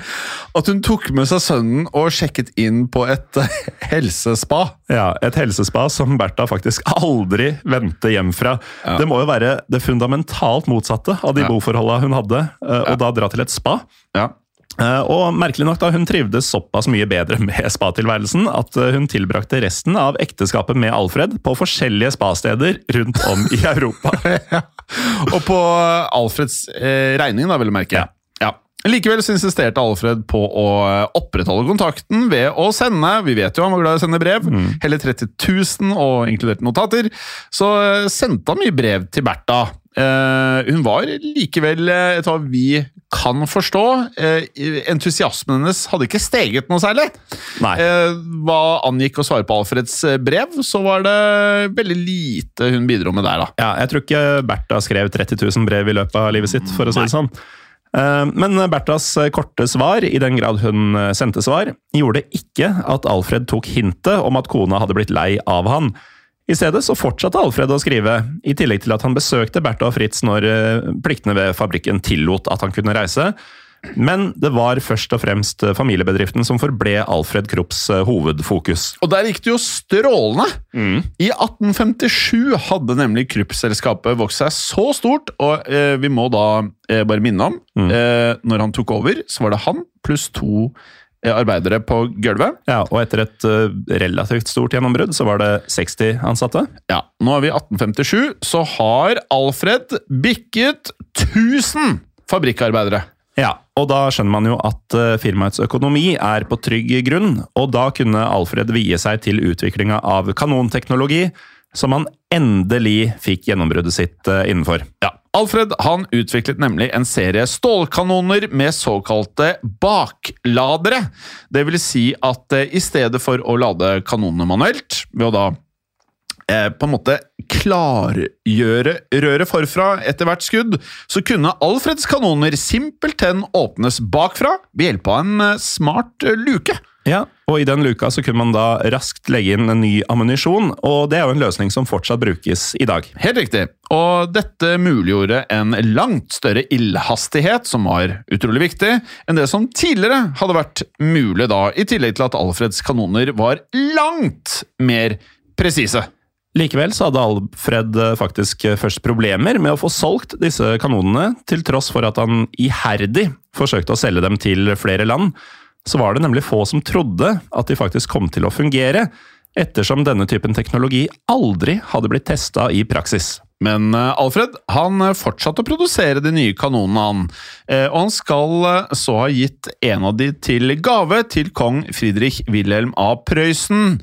at hun tok med seg sønnen og sjekket inn på et helsespa. Ja, Et helsespa som Bertha faktisk aldri vendte hjem fra. Det må jo være det fundamentalt motsatte av de Ja. boforholda hun hadde, og ja. da dra til et spa. Ja, Eh, Og merkelig nok da, hun trivdes såpass mye bedre med spatilværelsen at eh, hun tilbrakte resten av ekteskapet med Alfred på forskjellige spasteder rundt om i Europa. Og på Alfreds eh, regning, da, vil du merke. Ja. Likevel så insisterte Alfred på å eh, opprettholde kontakten ved å sende Vi vet jo han var glad i å sende brev. Hele 30 000, og inkludert notater. Så eh, sendte han mye brev til Bertha. Eh, hun var likevel, eh, etter hva vi kan forstå, eh, entusiasmen hennes hadde ikke steget noe særlig. Nei. Hva angikk å svare på Alfreds brev, så var det veldig lite hun bidro med der, da. Ja, jeg tror ikke Bertha skrev 30 000 brev i løpet av livet sitt, for å si det sånn. Men Berthas korte svar, i den grad hun sendte svar, gjorde ikke at Alfred tok hintet om at kona hadde blitt lei av han. I stedet så fortsatte Alfred å skrive, i tillegg til at han besøkte Bertha og Fritz når eh, pliktene ved fabrikken tillot at han kunne reise. Men det var først og fremst familiebedriften som forble Alfred Krupps eh, hovedfokus. Og der gikk det jo strålende! I 1857 hadde nemlig Krupp-selskapet vokst seg så stort, og eh, vi må da eh, bare minne om eh, Når han tok over, så var det han pluss to arbeidere på gulvet. Ja, og etter et eh, relativt stort gjennombrudd så var det 60 ansatte. Ja, Nå er vi i 1857, så har Alfred bikket 1000 fabrikkarbeidere. Ja, og da skjønner man jo at eh, firmaets økonomi er på trygg grunn, og da kunne Alfred vie seg til utviklinga av kanonteknologi, som han endelig fikk gjennombruddet sitt eh, innenfor. Ja, Alfred han utviklet nemlig en serie stålkanoner med såkalte bakladere. Det vil si at eh, i stedet for å lade kanonene manuelt, ved å da eh, på en måte klargjøre røret forfra etter hvert skudd, så kunne Alfreds kanoner simpelthen åpnes bakfra ved hjelp av en eh, smart eh, luke. Ja, og i den luka så kunne man da raskt legge inn en ny ammunisjon, og det er jo en løsning som fortsatt brukes i dag. Helt riktig. Og dette muliggjorde en langt større ildhastighet, som var utrolig viktig, enn det som tidligere hadde vært mulig da, i tillegg til at Alfreds kanoner var langt mer presise. Likevel så hadde Alfred eh, faktisk eh, først problemer med å få solgt disse kanonene, til tross for at han iherdig forsøkte å selge dem til flere land. Så var det nemlig få som trodde at de faktisk kom til å fungere, ettersom denne typen teknologi aldri hadde blitt testa i praksis. Men eh, Alfred han eh, fortsatte å produsere de nye kanonene, han. Eh, Og han skal så ha gitt en av de til gave til kong Friedrich Wilhelm av Prøysen.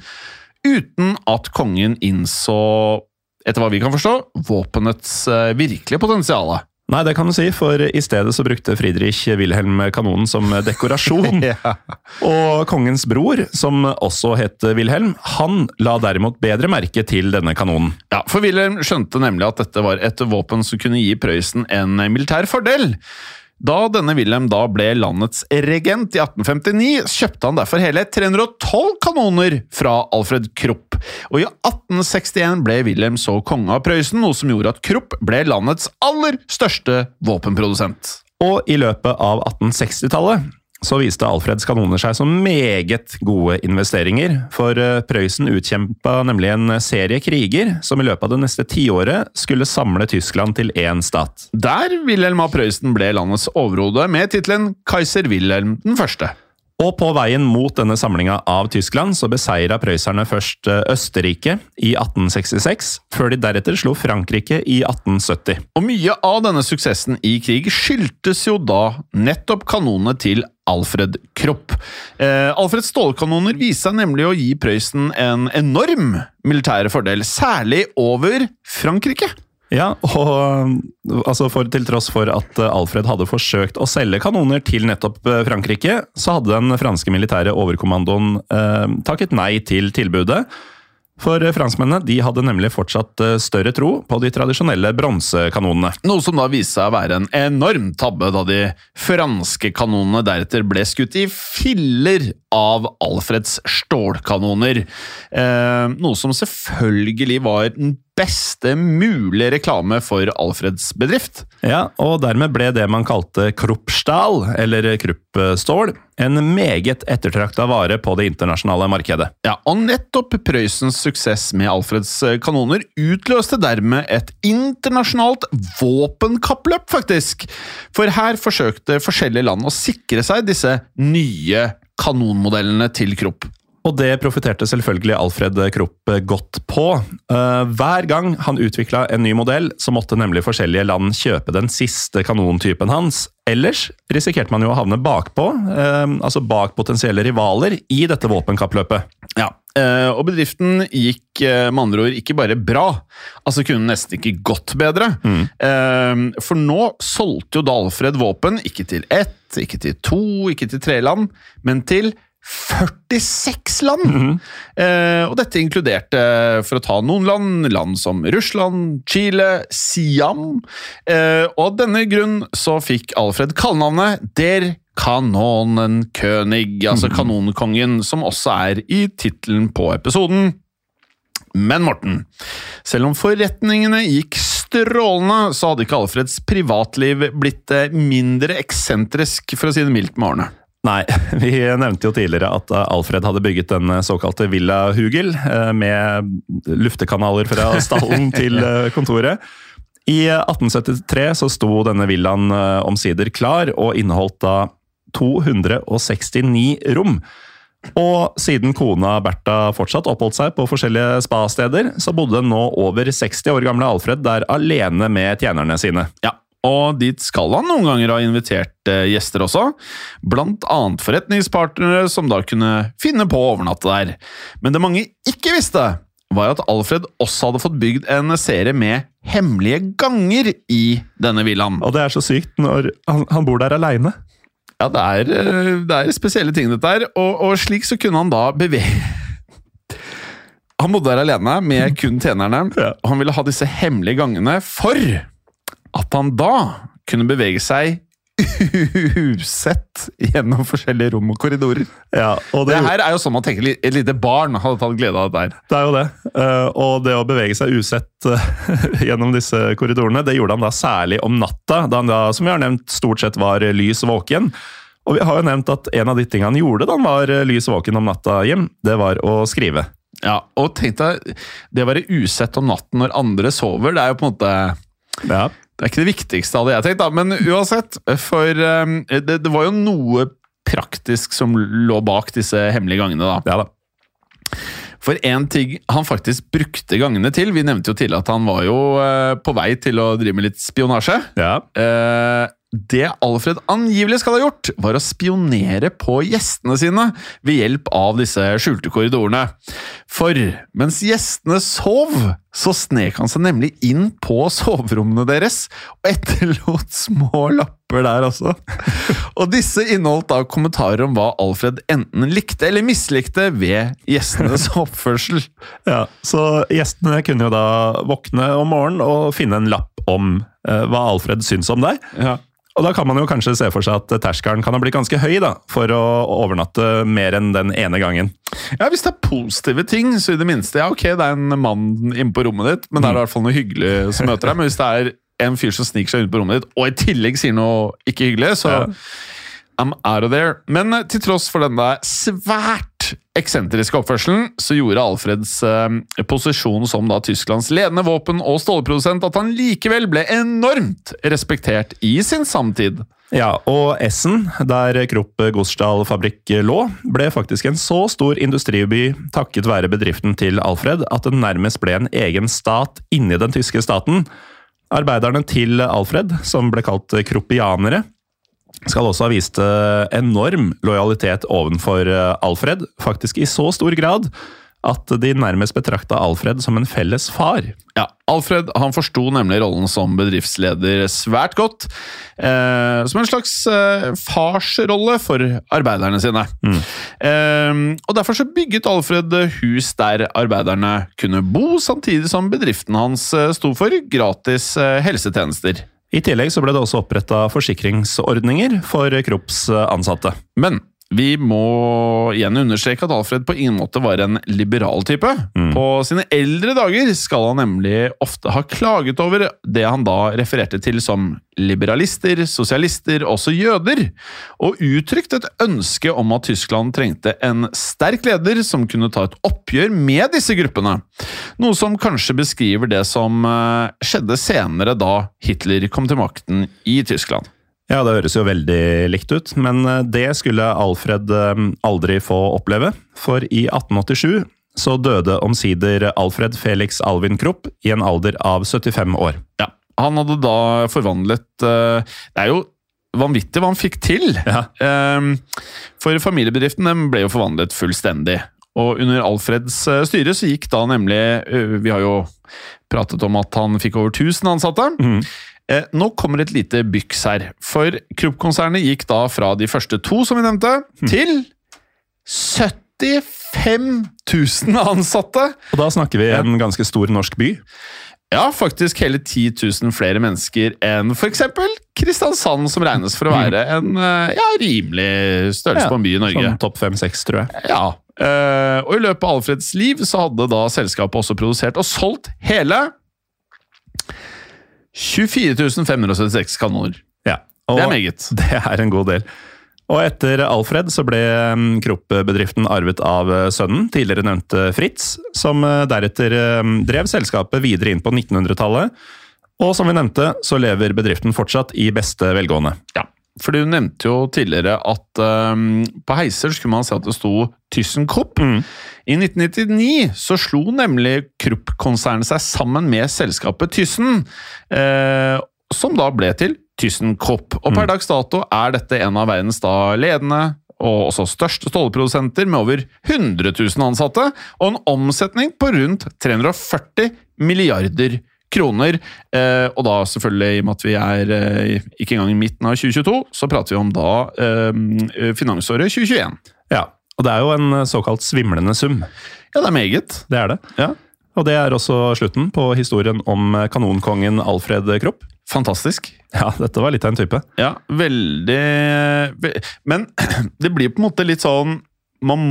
Uten at kongen innså etter hva vi kan forstå, våpenets virkelige potensial. Nei, det kan du si, for i stedet så brukte Friedrich Wilhelm kanonen som dekorasjon. Ja. Og kongens bror, som også het Wilhelm, han la derimot bedre merke til denne kanonen. Ja, for Wilhelm skjønte nemlig at dette var et våpen som kunne gi Prøysen en militær fordel. Da denne Wilhelm da ble landets regent i 1859, kjøpte han derfor hele 312 kanoner fra Alfred Krupp. Og i 1861 ble Wilhelm så konge av Prøysen, noe som gjorde at Krupp ble landets aller største våpenprodusent. Og i løpet av 1860-tallet så viste Alfreds kanoner seg som meget gode investeringer, for eh, Prøysen utkjempa nemlig en serie kriger som i løpet av det neste tiåret skulle samle Tyskland til én stat. Der Wilhelm av Prøysen ble landets overhode med tittelen Kaiser Wilhelm den første. Og på veien mot denne samlinga av Tyskland så beseira prøysserne først eh, Østerrike i 1866, før de deretter slo Frankrike i 1870. Og mye av denne suksessen i krig skyldtes jo da nettopp kanonene til Alfred Kropp. Eh, Alfreds stålkanoner viste seg nemlig å gi Prøysen en enorm militær fordel, særlig over Frankrike. Ja, og altså for, til tross for at eh, Alfred hadde forsøkt å selge kanoner til nettopp eh, Frankrike, så hadde den franske militære overkommandoen eh, takket nei til tilbudet. For franskmennene de hadde nemlig fortsatt større tro på de tradisjonelle bronsekanonene. Noe som da viste seg å være en enorm tabbe, da de franske kanonene deretter ble skutt i filler av Alfreds stålkanoner. Eh, noe som selvfølgelig var den beste mulige reklame for Alfreds bedrift. Ja, og dermed ble det man kalte Kruppstahl, eller Kruppstål, en meget ettertrakta vare på det internasjonale markedet. Ja, og nettopp Prøysens suksess med Alfreds kanoner utløste dermed et internasjonalt våpenkappløp, faktisk. For her forsøkte forskjellige land å sikre seg disse nye kanonmodellene til Krupp. Og det profiterte selvfølgelig Alfred Krupp godt på. Eh, hver gang han utvikla en ny modell, så måtte nemlig forskjellige land kjøpe den siste kanontypen hans. Ellers risikerte man jo å havne bakpå, eh, altså bak potensielle rivaler, i dette våpenkappløpet. Ja, eh, og bedriften gikk med andre ord ikke bare bra, altså kunne nesten ikke gått bedre. Mm. For nå solgte jo da Alfred våpen ikke til ett, ikke til to, ikke til tre land, men til 46 land! Mm -hmm. eh, og dette inkluderte, for å ta noen land, land som Russland, Chile, Siam. Eh, og av denne grunn så fikk Alfred kallenavnet Der Kanonen König, altså mm -hmm. kanonkongen, som også er i tittelen på episoden. Men Morten, selv om forretningene gikk strålende, så hadde ikke Alfreds privatliv blitt eh, mindre eksentrisk, for å si det mildt, med årene. Nei, vi nevnte jo tidligere at eh, Alfred hadde bygget den såkalte Villa Hugel, eh, med luftekanaler fra stallen til eh, kontoret. I 1873 så sto denne villaen omsider klar, og inneholdt da 269 rom. Og siden kona Bertha fortsatt oppholdt seg på forskjellige spasteder, så bodde nå over 60 år gamle Alfred der alene med tjenerne sine. Ja, og dit skal han noen ganger ha invitert eh, gjester også, blant annet forretningspartnere som da kunne finne på å overnatte der. Men det mange ikke visste, var at Alfred også hadde fått bygd en serie med hemmelige ganger i denne villaen. Og det er så sykt når han, han bor der aleine. Ja, det er, eh, det er, spesielle ting, dette her. Og, og slik så kunne han da bevege Han bodde der alene med kun tjenerne, og han ville ha disse hemmelige gangene for at han da kunne bevege seg usett gjennom forskjellige rom og korridorer. Ja, og det, det, her er jo sånn man tenker et lite barn hadde tatt glede av det der. Det er jo det. Eh, og det å bevege seg usett eh, gjennom disse korridorene, det gjorde han da særlig om natta, da han da, som vi har nevnt, stort sett var lys våken. Og vi har jo nevnt at en av de tingene han gjorde da han var lys våken om natta, Jim, det var å skrive. Ja, og tenk deg, det å være usett om natten når andre sover, det er jo på en måte ja. Det er ikke det viktigste hadde jeg jeg da. men uansett. For um, det, det, var jo noe praktisk som lå bak disse hemmelige gangene, da. Ja, da. For en ting han faktisk brukte gangene til Vi nevnte jo til at han var jo uh, på vei til å drive med litt spionasje. Ja. Uh, det Alfred angivelig skal ha gjort, var å spionere på gjestene sine ved hjelp av disse skjulte korridorene. For mens gjestene sov, så snek han seg nemlig inn på soverommene deres og etterlot små lapper der også. Og disse inneholdt da kommentarer om hva Alfred enten likte eller mislikte ved gjestenes oppførsel. Ja, Så gjestene kunne jo da våkne om morgenen og finne en lapp om eh, hva Alfred syns om deg. Ja. Og da kan man jo kanskje se for seg at terskelen kan ha blitt ganske høy da, for å overnatte mer enn den ene gangen. Ja, Hvis det er positive ting, så i det minste Ja, ok, det er en mann inne på rommet ditt, men det er i hvert fall noe hyggelig som møter deg. Men hvis det er en fyr som sniker seg inn på rommet ditt, og i tillegg sier noe ikke hyggelig, så Ja. I'm out of there. Men til tross for denne svært eksentriske oppførselen, så gjorde Alfreds eh, posisjon som da Tysklands ledende våpen- og stålprodusent at han likevel ble enormt respektert i sin samtid. Ja, og Essen, der Krupp Gosdal fabrikk lå, ble faktisk en så stor industriby takket være bedriften til Alfred at den nærmest ble en egen stat inni den tyske staten. Arbeiderne til Alfred, som ble kalt kruppianere, skal også ha vist eh, enorm lojalitet ovenfor eh, Alfred, faktisk i så stor grad at de nærmest betrakta Alfred som en felles far. Ja, Alfred han forsto nemlig rollen som bedriftsleder svært godt. Eh, som en slags eh, farsrolle for arbeiderne sine. Eh, og Derfor så bygget Alfred hus der arbeiderne kunne bo, samtidig som bedriften hans eh, sto for gratis eh, helsetjenester. I tillegg ble det også oppretta forsikringsordninger for Krupps ansatte. Men vi må igjen understreke at Alfred på ingen måte var en liberal type. På sine eldre dager skal han nemlig ofte ha klaget over det han da refererte til som liberalister, sosialister også jøder, og uttrykt et ønske om at Tyskland trengte en sterk leder som kunne ta et oppgjør med disse gruppene. Noe som kanskje beskriver det som eh, skjedde senere da Hitler kom til makten i Tyskland. Ja, det høres jo veldig likt ut, men eh, det skulle Alfred eh, aldri få oppleve. For i 1887 så døde omsider Alfred Felix Alvin Krupp i en alder av 75 år. Ja, Han hadde da forvandlet eh, Det er jo vanvittig hva han fikk til! Ja. Eh, For familiebedriften den ble jo forvandlet fullstendig. Og under Alfreds styre så gikk da nemlig Vi har jo pratet om at han fikk over 1000 ansatte. Eh, Nå kommer et lite byks her. For Krupp-konsernet gikk da fra de første to, som vi nevnte, til 75 000 ansatte! Og da snakker vi en ganske stor norsk by. Ja, faktisk hele 10 000 flere mennesker enn f.eks. Kristiansand, som regnes for å være en eh, ja, rimelig størrelse på en by i Norge. Sånn topp fem-seks, tror jeg. Ja, eh, og I løpet av Alfreds liv så hadde da selskapet også produsert og solgt hele 24 576 kanoner. Ja. Det er meget. Det er en god del. Og etter Alfred så ble mm, Krupp-bedriften arvet av eh, sønnen, tidligere nevnte Fritz, som eh, deretter eh, drev selskapet videre inn på 1900-tallet. Og som vi nevnte, så lever bedriften fortsatt i beste velgående. Ja, for du nevnte jo tidligere at um, på heiser skulle man se at det sto ThyssenKrupp. I 1999 så slo nemlig Krupp-konsernet seg sammen med selskapet Thyssen, eh, som da ble til ThyssenKrupp. Og per dags dato er dette en av verdens da ledende og også største stålprodusenter med over 100 000 ansatte, og en omsetning på rundt 340 milliarder kroner. Eh, og da selvfølgelig, i og med at vi er eh, ikke engang i midten av 2022, så prater vi om da eh, finansåret 2021. Ja, og det er jo en eh, såkalt svimlende sum. Ja, det er meget. Det er det. Ja. Og det er også slutten på historien om eh, kanonkongen Alfred Kropp. Fantastisk. Ja, dette var litt av en type. Ja, veldig Men det blir på en måte litt sånn Man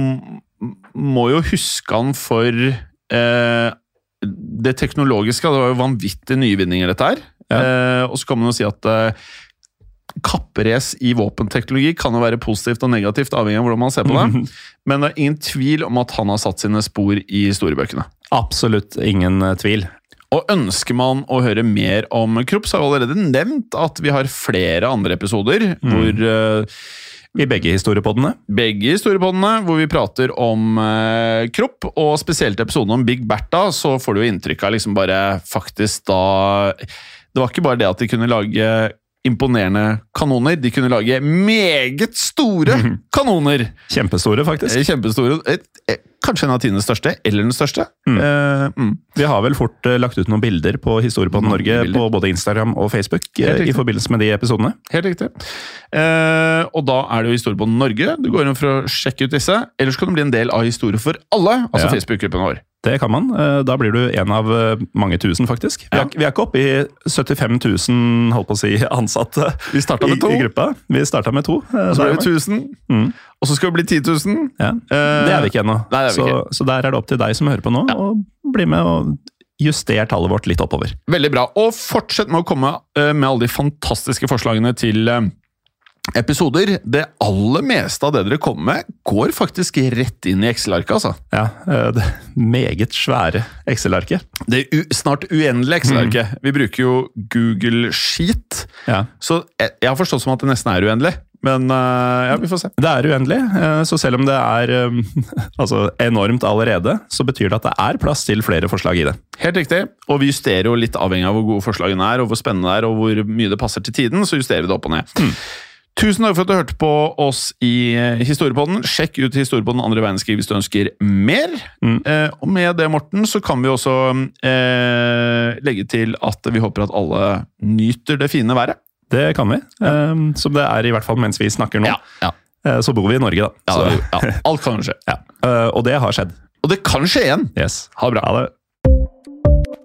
må jo huske han for eh, det teknologiske. Det var jo vanvittige nyvinninger, dette her. Eh, og så kan man jo si at eh, kapprace i våpenteknologi kan jo være positivt og negativt, avhengig av hvordan man ser på det. Men det er ingen tvil om at han har satt sine spor i historiebøkene. Absolutt ingen eh, tvil. Og ønsker man å høre mer om Krupp, så har jeg allerede nevnt at vi har flere andre episoder hvor uh, I begge historiepoddene. begge historiepoddene, hvor vi prater om eh, kropp, og spesielt episoden om Big Bertha, så får du jo inntrykk av liksom bare faktisk da Det var ikke bare det at de kunne lage imponerende kanoner. De kunne lage meget store kanoner! Kjempestore, faktisk. Eh, Kjempestore. Eh, kanskje en av tidenes største, eller den største. Eh, mm. Vi har vel fort lagt ut noen bilder på Historiepodden Norge på både Instagram og Facebook i forbindelse med de episodene. Helt riktig. Eh, og da er det jo Historie på Norge. Du går inn for å sjekke ut disse. Ellers kan du bli en del av Historie for alle, altså Ja. Facebook-gruppen vår. Det kan man. Eh, Da blir du en av eh, mange tusen, faktisk. Vi er, vi er ikke oppe i 75 000 holdt på å si, ansatte Vi med i, to. i gruppa. Vi starta med to. Og Så ble vi var- 1000, Mm. og så skal vi bli 10 000. Ja. Eh, Det er vi ikke ennå. Nei, vi så, ikke. så der er det opp til deg som hører på nå, å bli med og justere tallet vårt litt oppover. Veldig bra. Og fortsett med å komme eh, med alle de fantastiske forslagene til eh, episoder. Det aller meste av det dere kommer med, går faktisk rett inn i Excel-arket, altså. Ja, eh, det meget svære Excel-arket. Det snart uendelige Excel-arket. Vi bruker jo Google Sheet, Ja. så jeg, jeg har forstått som at det nesten er uendelig. Men eh, ja, vi får se. Det er uendelig, eh, så selv om det er eh, altså enormt allerede, så betyr det at det er plass til flere forslag i det. Helt riktig. Og vi justerer jo litt avhengig av hvor gode forslagene er, og hvor spennende det er, og hvor mye det passer til tiden, så justerer vi det opp og ned. Tusen takk for at du hørte på oss i eh, Historiepodden. Sjekk ut Historiepodden andre verdenskrig hvis du ønsker mer. Eh, og med det, Morten, så kan vi også eh, legge til at vi håper at alle nyter det fine været. Det kan vi, eh, som det er i hvert fall mens vi snakker nå. ja. Eh, Så bor vi i Norge, da. Ja, Så, ja. Alt kan skje. ja. Eh, Og det har skjedd. Og det kan skje igjen! Yes. Ha det bra. Ha det.